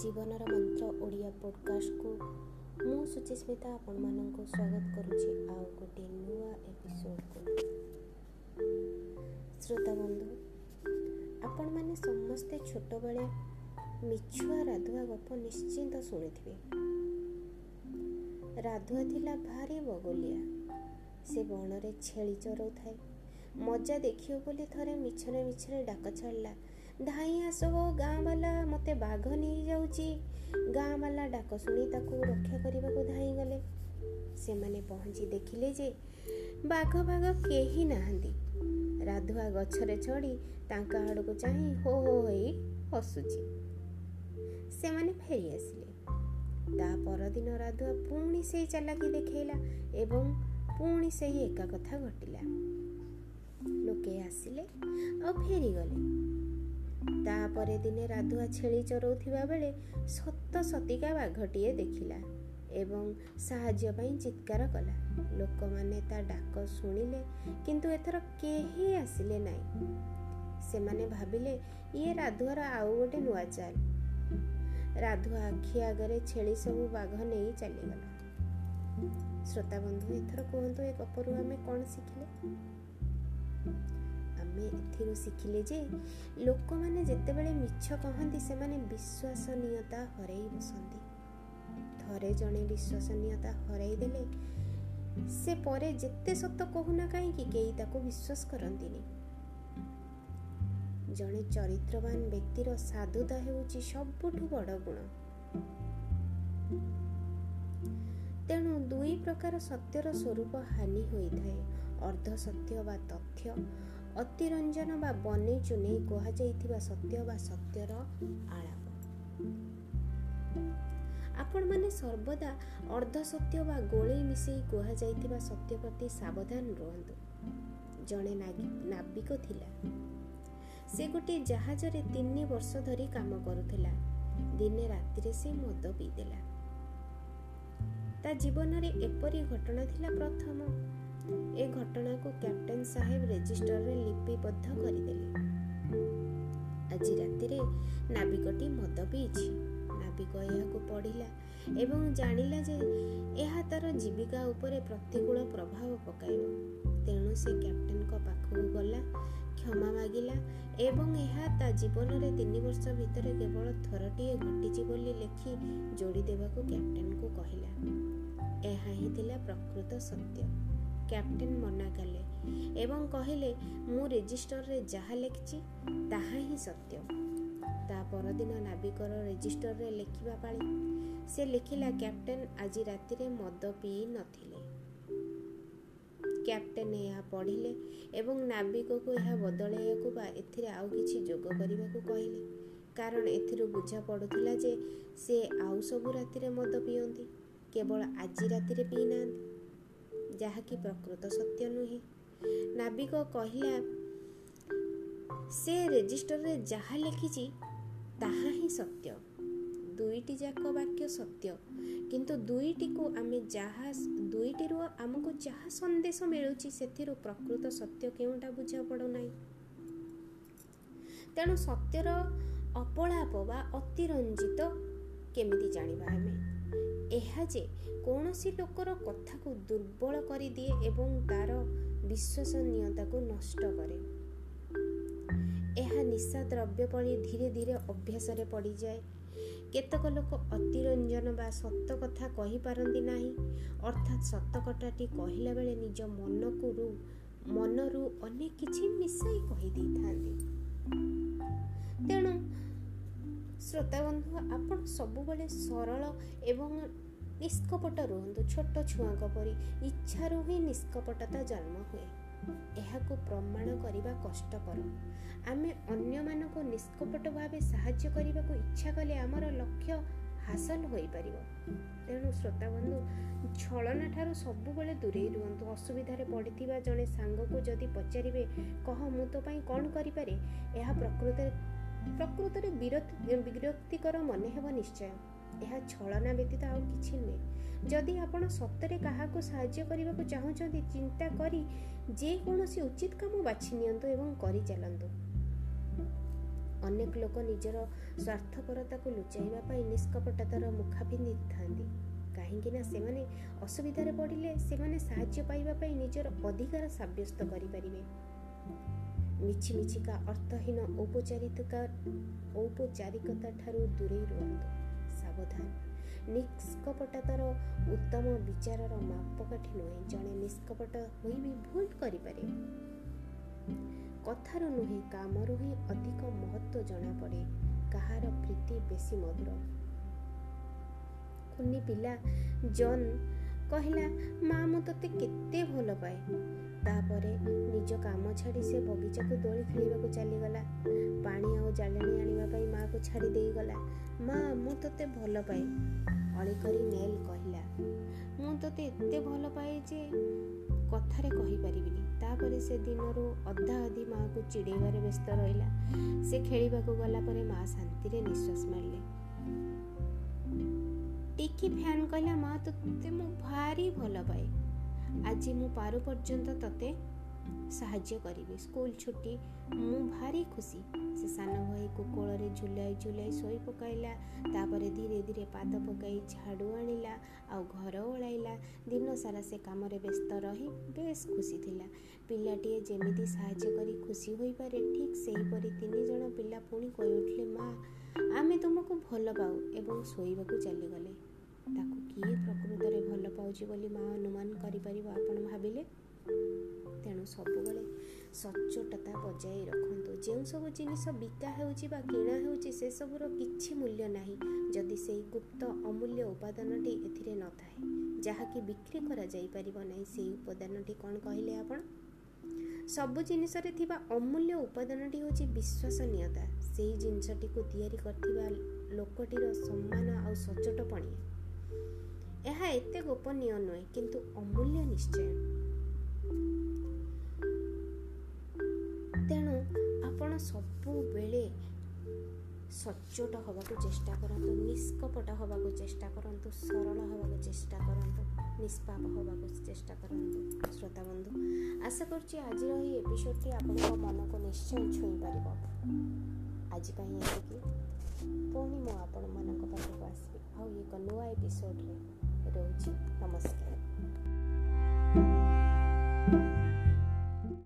ଜୀବନର ମନ୍ତ୍ର ଓଡ଼ିଆ ପଡ଼କାଷ୍ଟକୁ ମୁଁ ସୁଚିସ୍ମିତା ଆପଣମାନଙ୍କୁ ସ୍ୱାଗତ କରୁଛି ଆଉ ଗୋଟିଏ ନୂଆ ଏପିସୋଡ଼କୁ। ଶ୍ରୋତା ବନ୍ଧୁ ଆପଣମାନେ ସମସ୍ତେ ଛୋଟବେଳେ ମିଛୁଆ ରାଧୁଆ ଗପ ନିଶ୍ଚିନ୍ତ ଶୁଣିଥିବେ। ରାଧୁଆ ଥିଲା ଭାରି ବଗଲିଆ। ସେ ବଣରେ ଛେଳି ଚରାଉଥାଏ। ମଜା ଦେଖିବ ବୋଲି ଥରେ ମିଛରେ ମିଛରେ ଡାକ ଛାଡ଼ିଲା ଧାଇଁ ଆସ ଗାଁ ବାଲା ମୋତେ ବାଘ ନେଇଯାଉଛି। ଗାଁ ବାଲା ଡାକ ଶୁଣି ତାକୁ ରକ୍ଷା କରିବାକୁ ଧାଇଁ ଗଲେ ସେମାନେ ପହଞ୍ଚି ଦେଖିଲେ ଯେ ବାଘ ବାଘ କେହି ନାହାନ୍ତି। ରାଧୁଆ ଗଛରେ ଚଢ଼ି ତାଙ୍କ ଆଡ଼କୁ ଚାହିଁ ହୋ ହୋ ହୋଇ ହସୁଛି। ସେମାନେ ଫେରି ଆସିଲେ। ତା ପରଦିନ ରାଧୁଆ ପୁଣି ସେଇ ଚାଲାକି ଦେଖେଇଲା ଏବଂ ପୁଣି ସେହି ଏକା କଥା ଘଟିଲା। ଲୋକେ ଆସିଲେ ଆଉ ଫେରିଗଲେ। ତାପରେ ଦିନେ ରାଧୁଆ ଛେଳି ଚରାଉଥିବା ବେଳେ ସତ ସତିକା ବାଘଟିଏ ଦେଖିଲା ଏବଂ ସାହାଯ୍ୟ ପାଇଁ ଚିତ୍କାର କଲା। ଲୋକମାନେ ତା ଡାକ ଶୁଣିଲେ କିନ୍ତୁ ଏଥର କେହି ଆସିଲେ ନାହିଁ। ସେମାନେ ଭାବିଲେ ଇଏ ରାଧୁଆର ଆଉ ଗୋଟେ ନୂଆ ଚାଲ। ରାଧୁଆ ଆଖି ଆଗରେ ଛେଳି ସବୁ ବାଘ ନେଇ ଚାଲିଗଲା। ଶ୍ରୋତା ବନ୍ଧୁ ଏଥର କୁହନ୍ତୁ ଏ ଗପରୁ ଆମେ କ'ଣ ଶିଖିଲେ? ଆମେ ଏଥିରୁ ଶିଖିଲେ ଯେ ଲୋକମାନେ ଯେତେବେଳେ ମିଛ କହନ୍ତି ସେମାନେ ବିଶ୍ୱାସନୀୟତା ହରାଇ ବସନ୍ତି। ଥରେ ଜଣେ ବିଶ୍ୱାସନୀୟତା ହରାଇ ଦେଲେ ସେ ପରେ ଯେତେ ସତ କହୁନା କାହିଁକି କେହି ତାକୁ ବିଶ୍ୱାସ କରନ୍ତିନି। ଜଣେ ଚରିତ୍ରବାନ ବ୍ୟକ୍ତିର ସାଧୁତା ହେଉଛି ସବୁଠୁ ବଡ଼ ଗୁଣ। ତେଣୁ ଦୁଇ ପ୍ରକାର ସତ୍ୟର ସ୍ୱରୂପ ହାନି ହୋଇଥାଏ। ଅର୍ଦ୍ଧ ସତ୍ୟ ବା ତଥ୍ୟ ଅତିରଞ୍ଜନ ବା ବନେଇ ଚୁନେଇ କୁହାଯାଇଥିବା ସତ୍ୟ ବା ସତ୍ୟର ଆଳାପ। ଆପଣମାନେ ସର୍ବଦା ଅର୍ଦ୍ଧ ସତ୍ୟ ବା ଗୋଳେଇ ମିଶେଇ କୁହାଯାଇଥିବା ସତ୍ୟ ପ୍ରତି ସାବଧାନ ରୁହନ୍ତୁ। ଜଣେ ନାବିକ ଥିଲା। ସେ ଗୋଟିଏ ଜାହାଜରେ ତିନି ବର୍ଷ ଧରି କାମ କରୁଥିଲା। ଦିନେ ରାତିରେ ସେ ମଦ ପିଇଦେଲା। ତା ଜୀବନରେ ଏପରି ଘଟଣା ଥିଲା ପ୍ରଥମ। ଏ ଘଟଣାକୁ କ୍ୟାପ୍ଟେନ୍ ସାହେବ ରେଜିଷ୍ଟରରେ ଲିପିବଦ୍ଧ କରିଦେଲେ। ଆଜି ରାତିରେ ନାବିକଟି ମଦ ପିଇଛି। ନାବିକ ଏହାକୁ ପଢ଼ିଲା ଏବଂ ଜାଣିଲା ଯେ ଏହା ତାର ଜୀବିକା ଉପରେ ପ୍ରତିକୂଳ ପ୍ରଭାବ ପକାଇବ। ତେଣୁ ସେ କ୍ୟାପ୍ଟେନ୍ଙ୍କ ପାଖକୁ ଗଲା କ୍ଷମା ମାଗିଲା ଏବଂ ଏହା ତା ଜୀବନରେ ତିନି ବର୍ଷ ଭିତରେ କେବଳ ଥରଟିଏ ଘଟିଛି ବୋଲି ଲେଖି ଯୋଡ଼ିଦେବାକୁ କ୍ୟାପ୍ଟେନ୍କୁ କହିଲା। ଏହା ହିଁ ଥିଲା ପ୍ରକୃତ ସତ୍ୟ। କ୍ୟାପ୍ଟେନ୍ ମନା କଲେ ଏବଂ କହିଲେ ମୁଁ ରେଜିଷ୍ଟରରେ ଯାହା ଲେଖିଛି ତାହା ହିଁ ସତ୍ୟ। ତା ପରଦିନ ନାବିକର ରେଜିଷ୍ଟରରେ ଲେଖିବା ପାଳି ସେ ଲେଖିଲା କ୍ୟାପ୍ଟେନ୍ ଆଜି ରାତିରେ ମଦ ପିଇ ନଥିଲେ। କ୍ୟାପ୍ଟେନ୍ ଏହା ପଢ଼ିଲେ ଏବଂ ନାବିକକୁ ଏହା ବଦଳାଇବାକୁ ବା ଏଥିରେ ଆଉ କିଛି ଯୋଗ କରିବାକୁ କହିଲେ। କାରଣ ଏଥିରୁ ବୁଝା ପଡ଼ୁଥିଲା ଯେ ସେ ଆଉ ସବୁ ରାତିରେ ମଦ ପିଅନ୍ତି। କେବଳ ଆଜି ରାତିରେ ପିଇନାହାନ୍ତି। ଯାହାକି ପ୍ରକୃତ ସତ୍ୟ ନୁହେଁ। ନାବିକ କହିଲା ସେ ରେଜିଷ୍ଟରରେ ଯାହା ଲେଖିଛି ତାହା ହିଁ ସତ୍ୟ। ଦୁଇଟି ଯାକ ବାକ୍ୟ ସତ୍ୟ। କିନ୍ତୁ ଦୁଇଟିକୁ ଆମେ ଯାହା ଦୁଇଟିରୁ ଆମକୁ ଯାହା ସନ୍ଦେଶ ମିଳୁଛି ସେଥିରୁ ପ୍ରକୃତ ସତ୍ୟ କେଉଁଟା ବୁଝା ପଡ଼ୁନାହିଁ ତେଣୁ ସତ୍ୟର ଅପଳାପ ବା ଅତିରଞ୍ଜିତ କେମିତି ଜାଣିବା ଆମେ? ଏହା ଯେ କୌଣସି ଲୋକର କଥାକୁ ଦୁର୍ବଳ କରିଦିଏ ଏବଂ ତାର ବିଶ୍ୱସନୀୟତାକୁ ନଷ୍ଟ କରେ। ଏହା ନିଶା ଦ୍ରବ୍ୟ ପରି ଧୀରେ ଧୀରେ ଅଭ୍ୟାସରେ ପଡ଼ିଯାଏ। କେତେକ ଲୋକ ଅତିରଞ୍ଜନ ବା ସତ କଥା କହିପାରନ୍ତି ନାହିଁ। ଅର୍ଥାତ୍ ସତ କଥାଟି କହିଲା ବେଳେ ନିଜ ମନକୁ ମନରୁ ଅନେକ କିଛି ମିଶାଇ କହିଦେଇଥାନ୍ତି। ତେଣୁ ଶ୍ରୋତାବନ୍ଧୁ ଆପଣ ସବୁବେଳେ ସରଳ ଏବଂ ନିଷ୍କପଟ ରୁହନ୍ତୁ। ଛୋଟ ଛୁଆଙ୍କ ପରି ଇଚ୍ଛାରୁ ହିଁ ନିଷ୍କପଟତା ଜନ୍ମ ହୁଏ। ଏହାକୁ ପ୍ରମାଣ କରିବା କଷ୍ଟକର। ଆମେ ଅନ୍ୟମାନଙ୍କୁ ନିଷ୍କପଟ ଭାବେ ସାହାଯ୍ୟ କରିବାକୁ ଇଚ୍ଛା କଲେ ଆମର ଲକ୍ଷ୍ୟ ହାସଲ ହୋଇପାରିବ। ତେଣୁ ଶ୍ରୋତାବନ୍ଧୁ ଛଳନା ଠାରୁ ସବୁବେଳେ ଦୂରେଇ ରୁହନ୍ତୁ। ଅସୁବିଧାରେ ପଡ଼ିଥିବା ଜଣେ ସାଙ୍ଗକୁ ଯଦି ପଚାରିବେ କହ ମୁଁ ତୋ ପାଇଁ କ'ଣ କରିପାରେ? ଏହା ପ୍ରକୃତରେ ପ୍ରକୃତରେ ବିରକ୍ତିକର ମନେ ହେବ ନିଶ୍ଚୟ। ଏହା ଛଳନା ବ୍ୟତୀତ ଆଉ କିଛି ନୁହେଁ। ଯଦି ଆପଣ ସତରେ କାହାକୁ ସାହାଯ୍ୟ କରିବାକୁ ଚାହୁଁଛନ୍ତି ଚିନ୍ତା କରି ଯେକୌଣସି ଉଚିତ କାମ ବାଛି ନିଅନ୍ତୁ ଏବଂ କରିଚାଲନ୍ତୁ ଅନେକ ଲୋକ ନିଜର ସ୍ୱାର୍ଥପରତାକୁ ଲୁଚାଇବା ପାଇଁ ନିଷ୍କପଟତାର ମୁଖା ପିନ୍ଧିଥାନ୍ତି। କାହିଁକି ନା ସେମାନେ ଅସୁବିଧାରେ ପଡ଼ିଲେ ସେମାନେ ସାହାଯ୍ୟ ପାଇବା ପାଇଁ ନିଜର ଅଧିକାର ସାବ୍ୟସ୍ତ କରିପାରିବେ। ମିଛି ମିଛିକା ଅର୍ଥହୀନ ଔପଚାରିକତା ଔପଚାରିକତା ଠାରୁ ଦୂରେଇ ରୁହନ୍ତୁ। ସାବଧାନ। ନିଷ୍କପଟତାର ଉତ୍ତମ ବିଚାରର ମାପକାଠି ନୁହେଁ ଜଣେ ନିଷ୍କପଟ ହୋଇ ବି ଭୁଲ କରିପାରେ। କଥାରୁ ନୁହେଁ କାମରୁ ହିଁ ଅଧିକ ମହତ୍ଵ ଜଣାପଡ଼େ କାହାର ପ୍ରୀତି ବେଶୀ ମଧୁର। କୁନି ପିଲା ଜନ୍ କହିଲା ମା ମୁଁ ତୋତେ କେତେ ଭଲ ପାଏ। ତାପରେ ନିଜ କାମ ଛାଡ଼ି ସେ ବଗିଚାକୁ ଦୋଳି ଖେଳିବାକୁ ଚାଲିଗଲା। ପାଣି ଆଉ ଜାଳେଣୀ ଛାଡ଼ି ଦେଇଗଲା। ମା ମୁଁ ତୋତେ ଭଲ ପାଏ। ଅଳି କରି ନେଲ୍ କହିଲା। ମୁଁ ତୋତେ ଏତେ ଭଲ ପାଏ ଯେ କଥାରେ କହିପାରିବିନି। ତାପରେ ସେ ଦିନରୁ ଅଧା ଅଧି ମାଆକୁ ଚିଡ଼େଇବାରେ ବ୍ୟସ୍ତ ରହିଲା। ସେ ଖେଳିବାକୁ ଗଲା ପରେ ମା ଶାନ୍ତିରେ ନିଶ୍ୱାସ ମାରିଲେ ଟିକି ଫ୍ୟାନ୍ କହିଲା ମା ତୋତେ ମୁଁ ଭାରି ଭଲ ପାଏ। ଆଜି ମୁଁ ପାରୁ ପର୍ଯ୍ୟନ୍ତ ତତେ ସାହାଯ୍ୟ କରିବି। ସ୍କୁଲ ଛୁଟି ମୁଁ ଭାରି ଖୁସି। ସାନ ଭାଇକୁ କୋଳରେ ଝୁଲାଇ ଝୁଲାଇ ଶୋଇ ପକାଇଲା। ତାପରେ ଧୀରେ ଧୀରେ ପାଦ ପକାଇ ଝାଡ଼ୁ ଆଣିଲା ଆଉ ଘର ଓଳାଇଲା। ଦିନ ସାରା ସେ କାମରେ ବ୍ୟସ୍ତ ରହି ବେଶ୍ ଖୁସି ଥିଲା। ପିଲାଟିଏ ଯେମିତି ସାହାଯ୍ୟ କରି ଖୁସି ହୋଇପାରେ ଠିକ୍ ସେହିପରି ତିନି ଜଣ ପିଲା ପୁଣି କହିଉଠିଲେ ମା ଆମେ ତୁମକୁ ଭଲ ପାଉ ଏବଂ ଶୋଇବାକୁ ଚାଲିଗଲେ। ତାକୁ କିଏ ପ୍ରକୃତରେ ଭଲ ପାଉଛି ବୋଲି ମା ଅନୁମାନ କରିପାରିବ ଆପଣ ଭାବିଲେ? ତେଣୁ ସବୁବେଳେ ସଚ୍ଚୋଟତା ବଜାଇ ରଖନ୍ତୁ। ଯେଉଁ ସବୁ ଜିନିଷ ବିକା ହେଉଛି ବା କିଣା ହେଉଛି ସେସବୁର କିଛି ମୂଲ୍ୟ ନାହିଁ ଯଦି ସେଇ ଗୁପ୍ତ ଅମୂଲ୍ୟ ଉପାଦାନଟି ଏଥିରେ ନଥାଏ ଯାହାକି ବିକ୍ରି କରାଯାଇପାରିବ ନାହିଁ ସେଇ ଉପାଦାନଟି କ'ଣ କହିଲେ ଆପଣ? ସବୁ ଜିନିଷରେ ଥିବା ଅମୂଲ୍ୟ ଉପାଦାନଟି ହେଉଛି ବିଶ୍ୱସନୀୟତା ସେଇ ଜିନିଷଟିକୁ ତିଆରି କରିଥିବା ଲୋକଟିର ସମ୍ମାନ ଆଉ ସଚ୍ଚୋଟପଣିଆ। ଏହା ଏତେ ଗୋପନୀୟ ନୁହେଁ କିନ୍ତୁ ଅମୂଲ୍ୟ ନିଶ୍ଚୟ। ସବୁବେଳେ ସଚ୍ଚୋଟ ହେବାକୁ ଚେଷ୍ଟା କରନ୍ତୁ ନିଷ୍କପଟ ହେବାକୁ ଚେଷ୍ଟା କରନ୍ତୁ ସରଳ ହେବାକୁ ଚେଷ୍ଟା କରନ୍ତୁ ନିଷ୍ପାପ ହେବାକୁ ଚେଷ୍ଟା କରନ୍ତୁ। ଶ୍ରୋତା ବନ୍ଧୁ ଆଶା କରୁଛି ଆଜିର ଏହି ଏପିସୋଡ଼ଟି ଆପଣଙ୍କ ମନକୁ ନିଶ୍ଚୟ ଛୁଇଁ ପାରିବ। ଆଜି ପାଇଁ ଏତିକି। ପୁଣି ମୁଁ ଆପଣମାନଙ୍କ ପାଖକୁ ଆସିବି। ଆଉ ଏକ ନୂଆ ଏପିସୋଡ଼ରେ ରହୁଛି। ନମସ୍କାର।